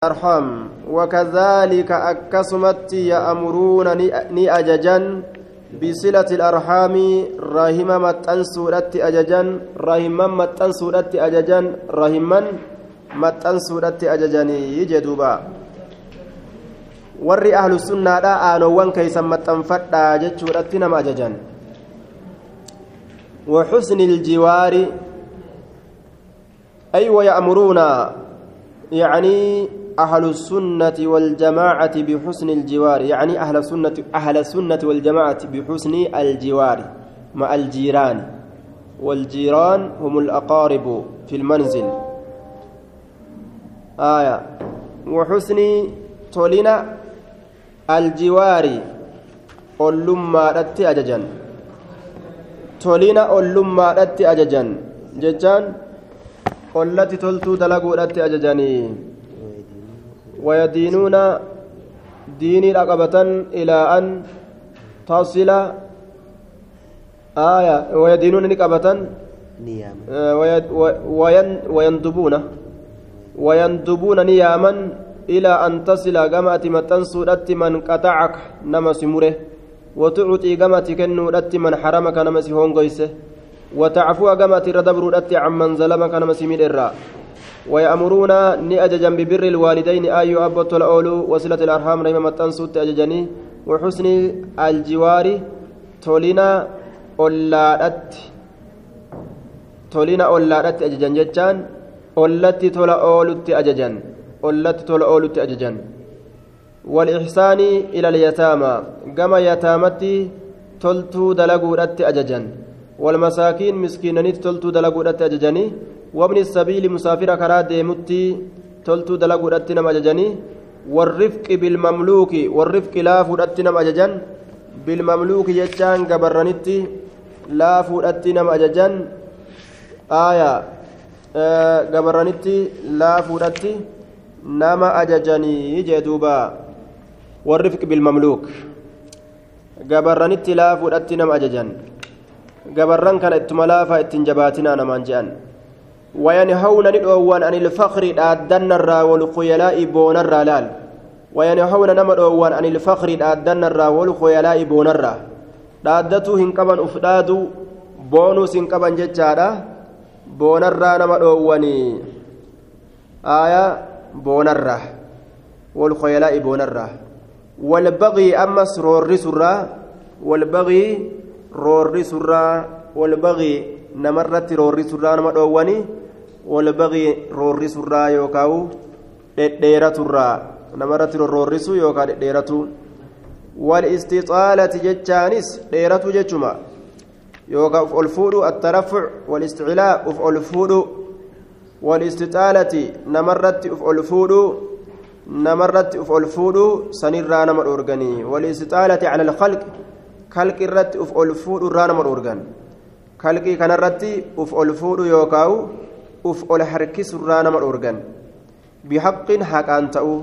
أرحام وكذلك أكسمت يأمرون ني أججا بصلة الأرحام. رحمة متن سورة أججا رحمة متن سورة أججا رحمة متن سورة أججني يجدوبا. warri ahlu sunnaadha aanowwan keeysan maxxanfadhaa jechuudhatti nama ajajan وحسن الجوار. أي ويأمرون يعني أهل السنة والجماعة بحسن الجوار يعني أهل السنة أهل السنة والجماعة بحسن الجوار مع الجيران. والجيران هم الأقارب في المنزل. آية. وحسن تولنا الجوار أولما رتي أججا تولنا أولما رتي أججا ججان قلت تلتو دلقوا رتي أججاني ويدينون ديني رقبة إلى أن تصل آية ويدينون رقبة ويندبون ويندبون نياما إلى أن تصل قمأت متن سورة من قطعك نمس مره وتعطي قمأت كنورة من حرمك نمس هونغيسه وتعفو قمأت ردبر عمن ظلمك نمس مير ويأمرون نأججا ببر الوالدين أي أبو الأولو وصلة الأرحام رحمة متنسوت أججني وحسن الجوار تولينا أولادت. تولينا أولادت أججن جتان أولت تولا أولت أججن. أولت تولا أولت أججن. والإحسان إلى اليتامى. كما يتامتي تلتو دلقوا أججن. والمساكين مسكينني تلتو دلقوا أججني وابن السبيل مسافر كرا ديمتي تلتو دلقوا رتنا مججني والرفق بالمملوك والرفق لا فرتنا مججن بالمملوك جتان قبرنتي لا فرتنا مججن آية قبرنتي لا فرتي نما أججني جدوبا والرفق بالمملوك. قبرنتي لا فرتنا مججن قبرن كان اتملافا اتنجباتنا نمان جان وينهون ندعوان عن الفخر آدن الرا والخيلاء بون الرا لال وينهون نمدعوان عن الفخر آدن الرا والخيلاء بون الرا dhaaddatu hin qaban uf dhaadu boonuus hin qaban jechaadha boonarraa nama dhoowwanii aaya boonarraa walkoyalaa'i boonarraa walbaqii ammas roorrisurraa walbaqii roorrisurraa walbaqii namarratti roorrisurraa nama dhoowwanii walbaqii roorrisurraa yookaan dhedheeraturraa namarratti roorrisu yookaan dhedheeratu walistixaalati jechaanis dheeratu jechuma yookaan uf ol fuudhu attarafuc walisticilaa uf ol fuudhu walistixaalati namarratti uf ol fuudhu namarratti uf ol fuudhu sanirraa nama dhoorganii walistixaalati cala alkhalq kalqi irratti uf ol fuudhu irraa nama dhoorgan kalqii kanarratti uf ol fuudhu yookaan uf ol harkisu irraa nama dhoorgan bihaqqin haqaan ta'u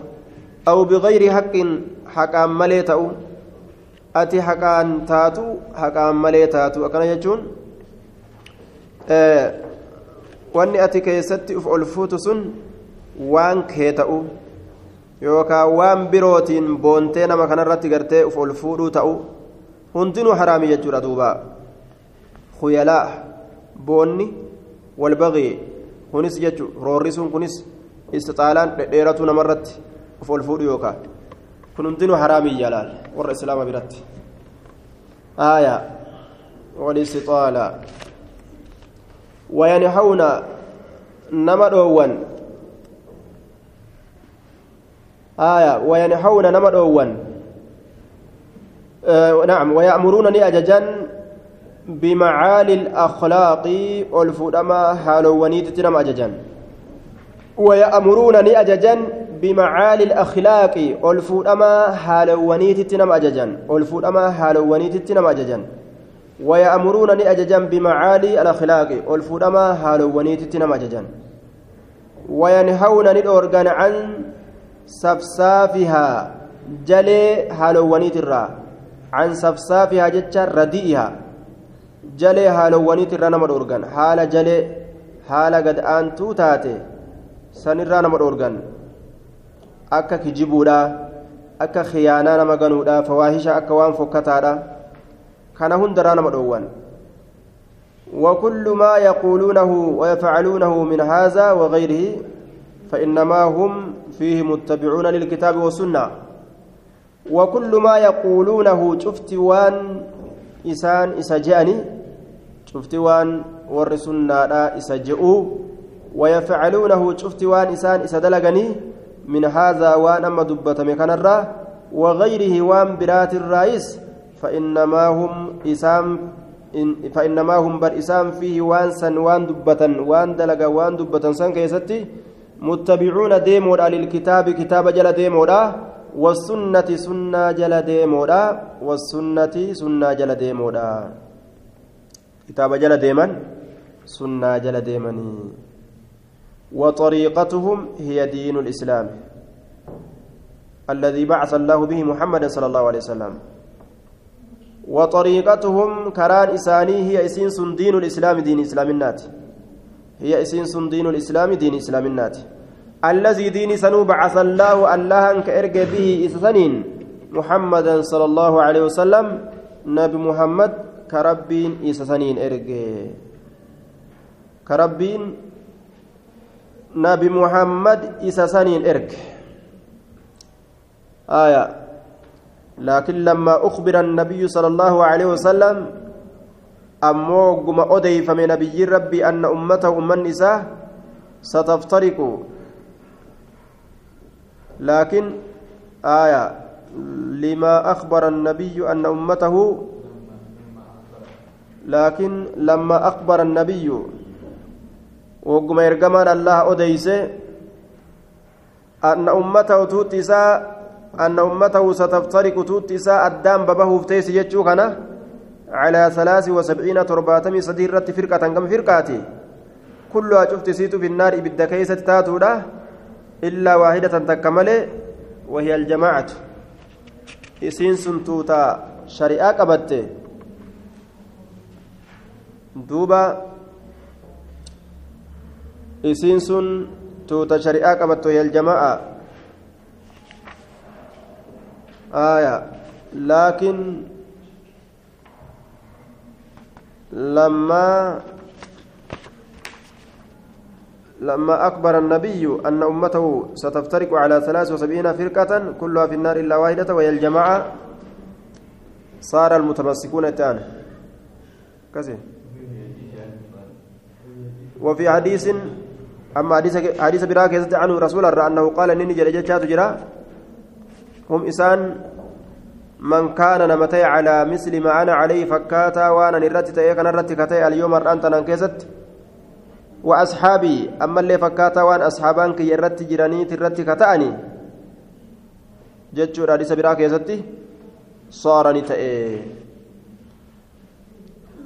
aw bigayri haqqin haqaan malee ta'u ati haqaan taatu haqaan malee taatu akkana jechuun wanni ati keessatti uf ol fuutu sun waan kee ta'u yookaan waan birootiin boontee nama kanarratti gartee uf ol fuudhuu ta'u hundinuu haraami jechuudha duuba khuyalaa boonni walbaqii kunis jechu roorrisuun kunis istixaalaan dhedheeratu namarratti uf ol fuudhu yookaan kun hundinuu haraamii jalaal warra islaama biratti aaya walistixaala wayanhawna nama dhoowwan aaya wayanhawna nama dhoowwan نعم ويأمرون أججا بمعالي الأخلاق والفودما هالوانيت تنم أججا. ويأمرون أججا بمعالي الأخلاق والفودما هالوانيت تنم أججا. والفودما هالوانيت تنم أججا. ويأمرون أججا بمعالي الأخلاق والفودما هالوانيت تنم أججا. وينهون الأورغان عن سفسافها جلي هالوانيت الرّ عن سفسافها جتشا رديئها. جلي هالواني ترانا مدورغان حال جلي حال قد أنتو تاتي سنرانا مدورغان akka kijibuudha akka khiyaanaa nama ganuudha fawaahisha akka waan fokkataadha kana hundaraa nama dhoowwan وكل ما يقولونه ويفعلونه من هذا وغيره فإنما هم فيه متبعون للكتاب والسنة. وكل ما يقولونه شفت وان إسان إسجاني شفت وان ور سنة إسجئوا ويفعلونه شفت وان إسان إسدلغني من هذا وان أما دبة مكان وغيره وان برات الرئيس فإنما هم إسام فإنما هم بر إسام فيه وان سن وان دبة وان دلغ وان دبة سن كيستي متبعون ديمودا للكتاب كتاب جل ديمودا والسنة سنة جل ديمودا والسنة سنة جل ديمودا. كتاب جل ديمن سنة جل ديمني. وطريقتهم هي دين الإسلام الذي بعث الله به محمد صلى الله عليه وسلم. وطريقتهم كران إساني هي إسين دين الإسلام دين إسلام النات هي إسين دين الإسلام دين إسلام النات الذي دين سنو بعث الله الله أنك إرجى به إسسنين محمدا صلى الله عليه وسلم نبي محمد كربين إسسنين إرجى كربين نبي محمد إسسنين إرجى آية. لكن لما أخبر النبي صلى الله عليه وسلم أمو قم أدي فمن نبي ربي أن أمته أم النساء ستفترق لكن آية لما أخبر النبي أن أمته لكن لما أخبر النبي وقم يرجمان الله أديس أن أمته توتسا أن أمته ستفترق توت إساء الدام ببه فتيس يجو على ثلاث وسبعين ترباتم صديرة فرقة كم فرقاتي كلها شفت سيت في النار بالدكيسة تاتو إلا واحدة تكمل وهي الجماعة. إسين سنتوتا شريعة قبت دوبا إسين سن توتا شريعة قبت وهي الجماعة. آية. لكن لما لما أخبر النبي أن أمته ستفترق على ثلاث وسبعين فرقة كلها في النار إلا واحدة وهي الجماعة صار المتمسكون تان كذا وفي حديث أما حديث حديث براك عنه رسول الله أنه قال إني جلجت جرا. هم إسان من كان نمتي على مثل ما أنا عليه فكاتا وأنا نرتي تأيك نرتي كتاي اليوم أنت ننكست وأصحابي أما اللي فكاتا وأن أصحابان كي يرتي جراني ترتي كتأني. جتشو رادي سبرا كيستي صارني تأي.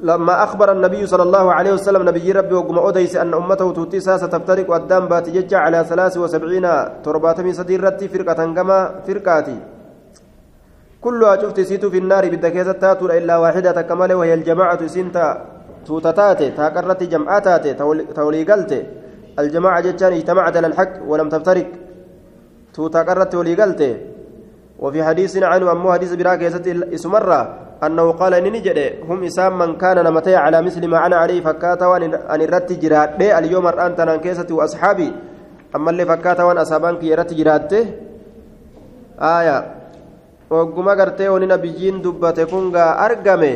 لما أخبر النبي صلى الله عليه وسلم نبي ربي وقم أديس أن أمته توتيسا ستفترق الدم باتجج على ثلاث وسبعين ترباتمي سديرتي فرقة كما فرقاتي. كلها شفت سيتو في النار بالدكيزة تاتو إلا واحدة كمال وهي الجماعة سنتا. توتتاتي تاقرت جمعاتاتي تولي قلتي الجماعة جتان اجتمعت على الحق ولم تفترق توتاقرت ولي قلتي وفي حديث عنه أمو حديث براك اسمرة أنه قال إني جدي هم إسام من كان نمتي على مثل ما أنا عليه فكاتا وأن الرت جراد اليوم الآن تنان كيستي وأصحابي أما اللي فكاتا وأن أصحابانك يرت جراد آية وقما قرتي وننا بيجين دبته كونغا أرقمي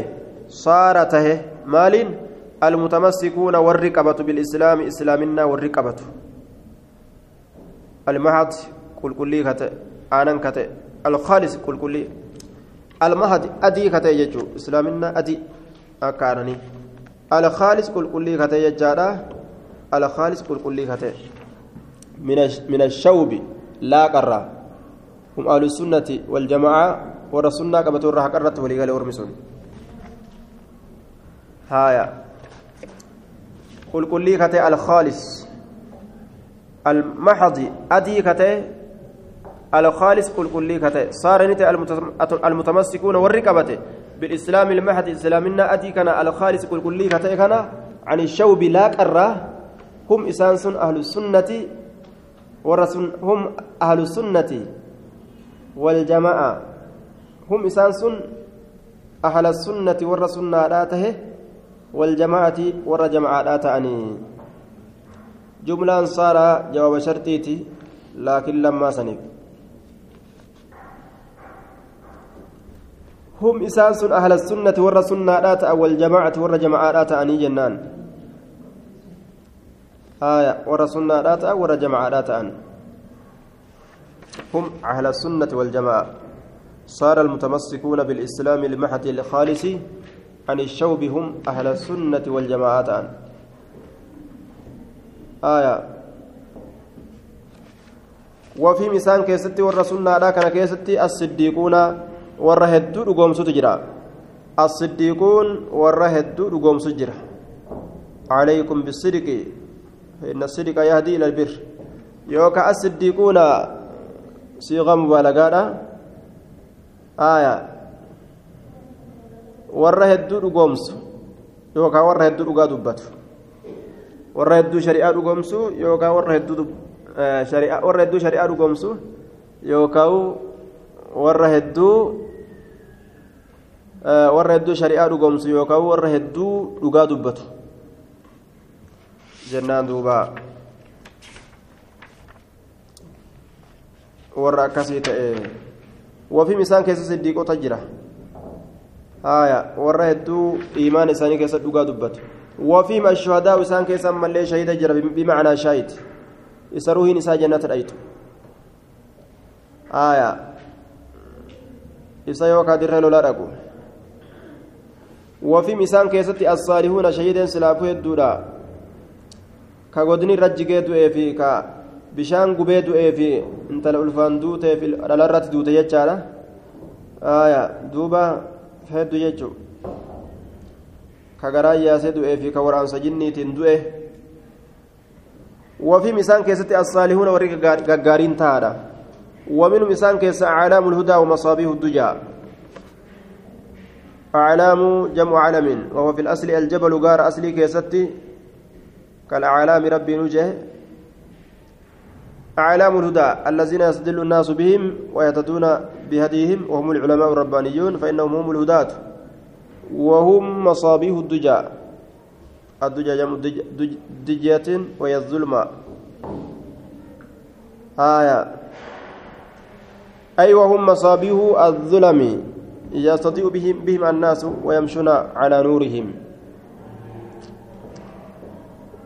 مالين المتمسكون والرقبة بالإسلام إسلامنا والرقبة. المهد كل كلي كتئ آنن كتئ. الخالص كل كلي المهد أدي كتئ يجو إسلامنا أدي. أكارني. الخالص كل كلي كتئ يجادا الخالص كل كلي كتئ. من من الشوب لا قرّ هم أهل السنة والجماعة ورسولنا قبتوا الرحق الرت ولقال أرمسون هايا. قل قل لي كتي الخالص. المحض أدي كتي الخالص. قل قل كتي. صار نتي المتمسكون والركبة. بالإسلام المحض إسلامنا أدي كان الخالص. قل قل لي كتي كان عن الشوب لا كرة. هم إسانس أهل السنة ورسن هم أهل السنة والجماعة. هم إسان سن أهل السنة والرسنة ذاته والجماعة ور جماعة تأني جملة صار جواب شرطيتي لكن لما سنب. هم إساس أهل السنة ور سنة أول جماعة ور جماعة أني جنان. آية ور سنة ور جماعة أن هم أهل السنة والجماعة. صار المتمسكون بالإسلام المحت الخالص عن الشوب هم أهل السنة والجماعة. أن آية. وفي مسان كيستي والرسولنا كان كيستي الصديقون hedduu dhugoomsutu jira الصديقون hedduu dhugoomsu jira عليكم بالصدق. فإن الصدق يهدي إلى البر. يوكا الصديقون صيغة مبالغة. آية. Warra hedduu dhugoomsu yookaan warra hedduu dhugaa dubbatu warra hedduu shari'aa dhugoomsu yookaan warra hedduu warra hedduu shari'aa dhugoomsu yookaan warra hedduu warra hedduu shari'aa dhugoomsu yookaan warra hedduu dhugaa dubbatu jennaan duuba warra akkasii ta'e wafiim isaan keessa siddiiqota jira haya warra hedduu iimaan isaanii keessa dhugaa dubbatu wafiim ashuhadaa isaan keessa ammallee shahida jira bimacnaa shaahid isa ruhiin isaa jannata dhaytu haya isa yookaa dirree lolaa dhaqu وفي مسان كيستي الصالحون شهيدا سلافو يدودا كغودني رججي دوئي في كا بشان غبي دوئي في انت الالفان دوتي في الالرات دوتي يجالا آية دوبا فهدو يجو كغراي ياسي دوئي في كوران سجنيتين دوئي وفي مسان كيستي الصالحون ورق غارين تادا ومن مسان كيس اعلام الهدى ومصابيح الدجى أعلام جمع علم وهو في الأصل الجبل غار أصلي كيستي كالأعلام ربي نجه أعلام الهدى الذين يستدل الناس بهم ويهتدون بهديهم وهم العلماء الربانيون فإنهم هم الهداة. وهم مصابيح الدجى. الدجى جمع دجية وهي الظلمة آية. أي وهم مصابيح الظلم. يستطيع بهم, بهم الناس ويمشون على نورهم.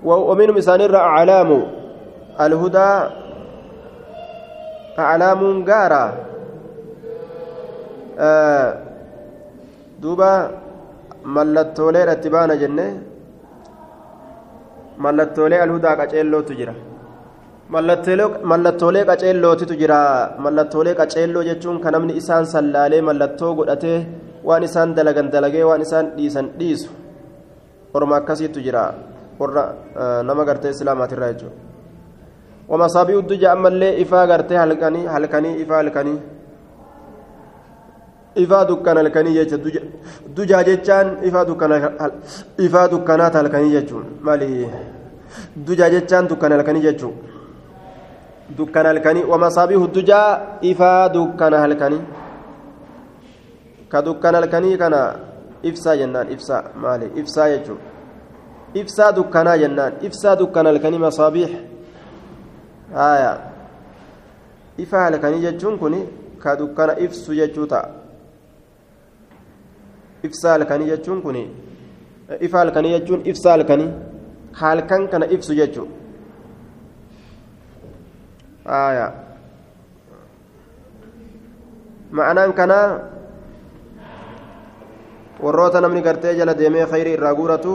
ومن مثال أعلام. الهدى أعلام غارة. duuba mallattooleedhatti baana jenne. Mallattoolee alhudaa qaceellootu jira. Mallattoolee qaceellootitu jira. Mallattoolee qaceelloo jechuun ka namni isaan sallaalee mallattoo godhatee waan isaan dalagan dalagee waan isaan dhiisan dhiisu. Orma akkasiitu jira. Warra nama gartee islaamaatirraa jechuudha. Wama saabii udduja ammallee ifaa gartee halkanii ifaa halkanii. Ifaa dukkan halkanii jecha dujaa jechaan ifaa dukkanaata halkanii jechuun maali dujaa jechaan dukkan halkanii jechuun. dukkana halkanii wamasaabiihu dujaa ifaa dukkana halkanii ka dukkana halkanii kana ibsaa jennaan ibsaa maali ibsaa jechuun ibsaa dukkanaa jennaan ibsaa dukkana halkanii masaabiih haya ifaa halkanii jechuun kun ka dukkana ibsu jechuu ta'a ibsaa halkanii jechuun kun ifaa halkanii jechuun ibsaa halkanii halkan kana ibsu jechuudha معنaan kanaa warroota namni gartee jala deemee khayrii irraa guuratu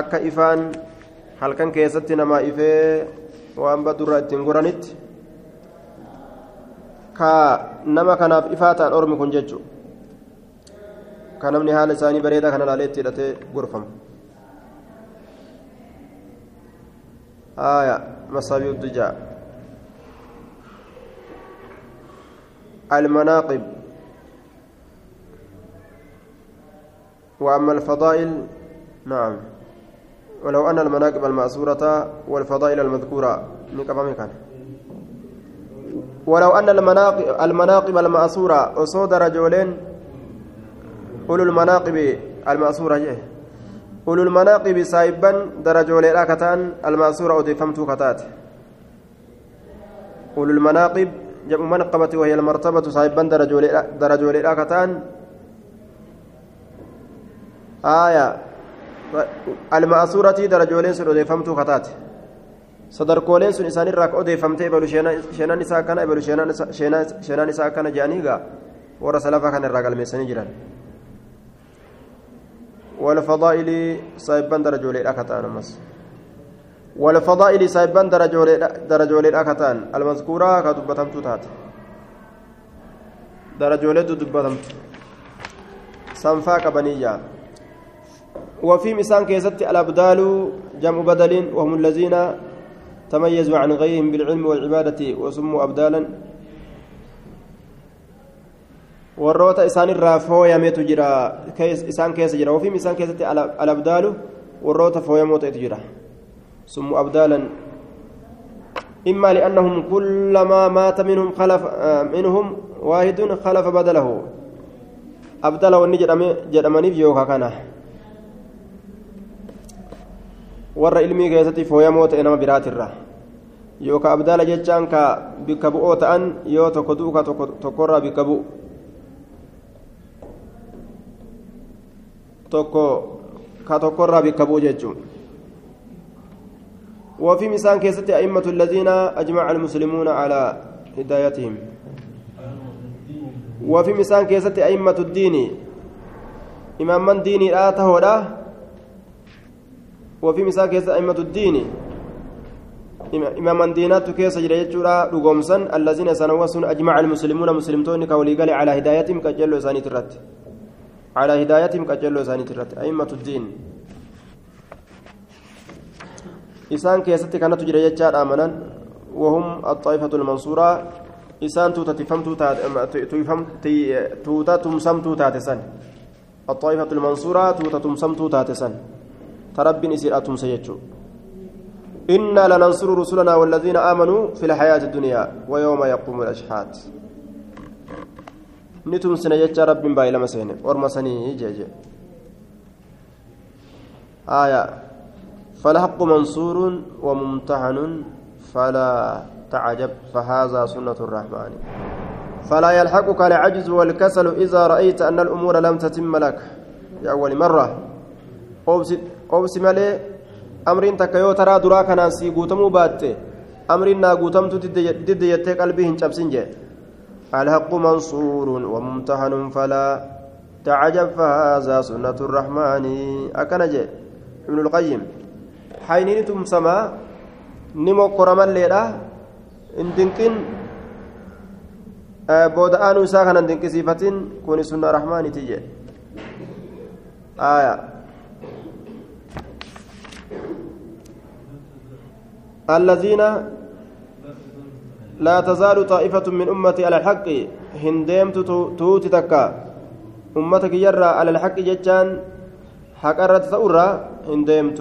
akka ifaan halkan keessatti namaa ifee waan badurraa ittiin goranitti ka nama kanaaf ifaa ta'an ormi kun jechu ka namni haala isaanii bareedaa kana laalee itti hidhatee gorfamu آية مصابيح الدجى المناقب وأما الفضائل نعم ولو أن المناقب المأسورة والفضائل المذكورة نقبا كان ولو أن المناقب, المناقب المأسورة أصود رجلين أولو المناقب المأسورة جيه أولو المناقب سايبا درجولي كتان المأسورة أضيفمت كتات. أولو المناقب جمع منقبة وهي المرتبة سايبا درجولي درجولي كتان آية. المأسورة درجولين سن أضيفمت كتات. Sadarkooleen sun isaanirraa ka odeeffamtee ebalu sheenaan isaa akkana ebalu sheenaan isaa akkana jedhanii gaa warra salafaa kana irraa galmeessanii jiran والفضائل سايبان درجولي الأكتان أمس والفضائل سايبان درجولي درجولي الأكتان المذكورة كدبتمت تات درجولي دبتمت سنفاك بنية وفي مسان كيست الأبدال جمع بدل وهم الذين تميزوا عن غيرهم بالعلم والعبادة وسموا أبدالا warroota isaanirraa fooyametu jira isaan keessa jira ofiim isaan keessatti alabdaalu warroota fooyamoo ta'etu jira summu abdaalan إما لأنهم كلما مات منهم خلف منهم واحد خلف بدله أبدله ونجد جدمني في يوكا كان warra ilmii keessatti fooyamoo ta'e nama biraatirra yookaan abdaala jechaan ka bikka bu'oo ta'an yoo tokko duuka tokkorraa bikka bu'u tokko ka tokkorraa bikka bu'u jechuun وفي مسان كيست أئمة الذين أجمع المسلمون على هدايتهم وفي مسان كيست أئمة الدين إمام من ديني لا تهودا وفي مسان كيست أئمة الدين. إمام دينات كيس جريتشورا رقمسا الذين سنوسون أجمع المسلمون مسلمتون كولي على هدايتهم كجلو ساني ترت على هدايتهم كجلو ساني ترت أئمة الدين. إسان كيستي كانت تجري جتشار آمنا وهم الطائفة المنصورة. إسان توتا تفهم توتا تفهم توتا تمسم توتا تسن. الطائفة المنصورة توتا تمسم توتا تسن. ترب إسير أتم سيجو إنا لننصر رسلنا والذين آمنوا في الحياة الدنيا ويوم يقوم الأشهاد. نتم سنة جتشا رب باي لما سيني ورما سني جيجي. آية. فالحق منصور وممتحن فلا تعجب. فهذا سنة الرحمن. فلا يلحقك العجز والكسل إذا رأيت أن الأمور لم تتم لك. لأول مرة. أوبس مالي أمرين تكيو ترى درا كان سي قوتمو باتي. أمرين نا قوتمتو دد يتك قلبي هنشاب سنجي الحق منصور وممتحن فلا تعجب فهذا سنة الرحمن. أكنجي ابن القيم. حينين تمسما نمو قرما ليلا اندنكن booda aanuu isaa kanan dinqisiifatin kuni sunna rahmaaniti jee الذين لا تزال طائفة من أمتي على الحق هندمت توت تكا. أمتك يرى على الحق جتان حقرت ثورة هندمت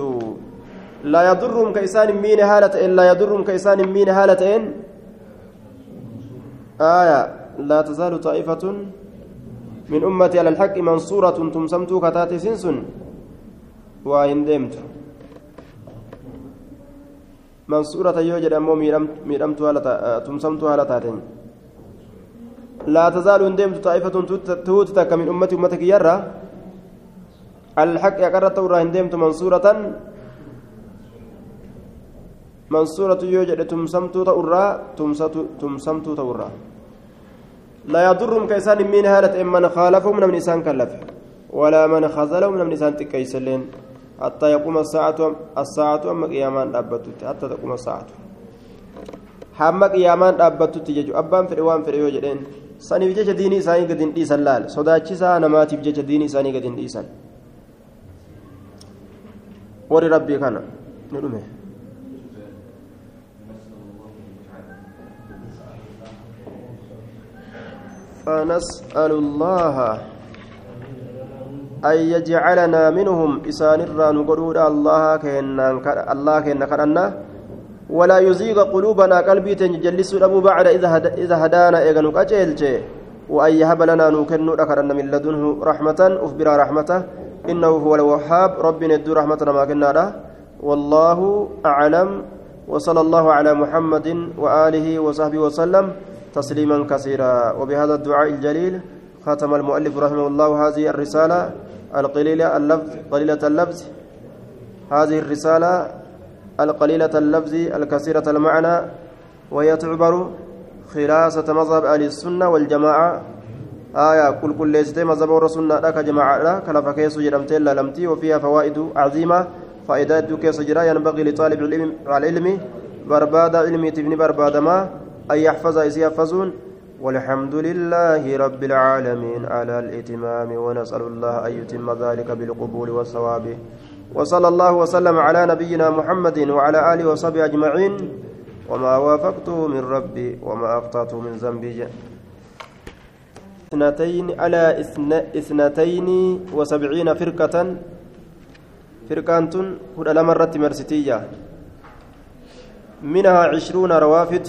لا يضرهم كإسان مين هالة لا يضرهم كإسان مين هالة آية لا تزال طائفة من أمتي على الحق منصورة تمسمت كتات سنسن. وهندمت منصورة يوجد أمو ميرمت تمسمت على تاتين لا تزال هندمت طائفة توتتك من أمتي أمتك يرى الحق يقرأت ورا هندمت منصورة منصورة يوجد تمسمت تورا تمسمت تورا لا يضرهم كيسان من هالة من خالفهم من إنسان كلف ولا من خذلهم من إنسان تكيسلين حتى يقوم الساعة الساعة أما قيامان أبتت حتى تقوم الساعة dhaabbattutti jechu abbaan fedhe waan fedhe yoo jedheen saniif jecha diinii isaanii gad hin dhiisan laal sodaachisaa namaatiif jecha diinii isaanii gad hin dhiisan warri rabbii kana ni dhume فنسأل الله أن يجعلنا منهم إسان الران الله كأن الله كأن ولا يزيغ قلوبنا قلبي تنجلس أبو بعد إذا هدانا إغنك أجلج وأن يهب لنا نكن أكرنا من لدنه رحمة أخبر رحمته إنه هو الوهاب ربي ندو رحمتنا ما كنا والله أعلم. وصلى الله على محمد وآله وصحبه وسلم تسليما كثيرا. وبهذا الدعاء الجليل ختم المؤلف رحمه الله هذه الرسالة. القليلة اللفظ قليلة اللفظ. هذه الرسالة القليلة اللفظ الكثيرة المعنى وهي تعبر خلاصة مذهب أهل السنة والجماعة. آية كل كل ليست مذهب الرسول لك جماعة كلا فكيس جرمت لا لمتي وفيها فوائد عظيمة. فائدات كيس جرا ينبغي لطالب العلم برباد علمي تبني برباد ما أن يحفظ إذ يحفظون والحمد لله رب العالمين على الإتمام ونسأل الله أن يتم ذلك بالقبول والثواب وصلى الله وسلم على نبينا محمد وعلى آله وصحبه أجمعين. وما وافقته من ربي وما أخطأته من ذنبي. اثنتين على اثنتين وسبعين فرقة. فرقة هدى لمرة مرستية. منها عشرون روافد.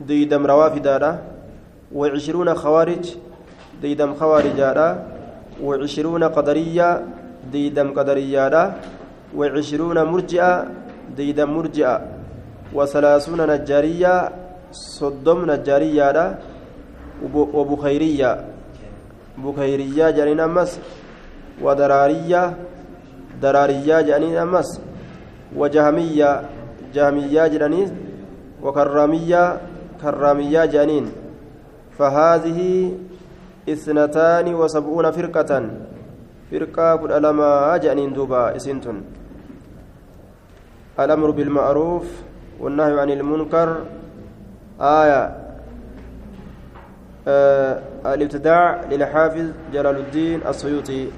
ديدم روافد وعشرون خوارج ديدم خوارج وعشرون قدرية ديدم قدرية وعشرون مرجئة ديدم مرجئة. وثلاثون نجارية صدم نجارية وبخيرية. بخيرية جانين أمس. ودرارية درارية جانين أمس. وجهمية جهمية جانين. وكرامية كرامية جانين. فهذه إثنتان وسبعون فرقة. فرقة كل ألما جأنين دوبا إسنتن. الأمر بالمعروف والنهي عن المنكر. آية. آه الابتداع للحافظ جلال الدين السيوطي.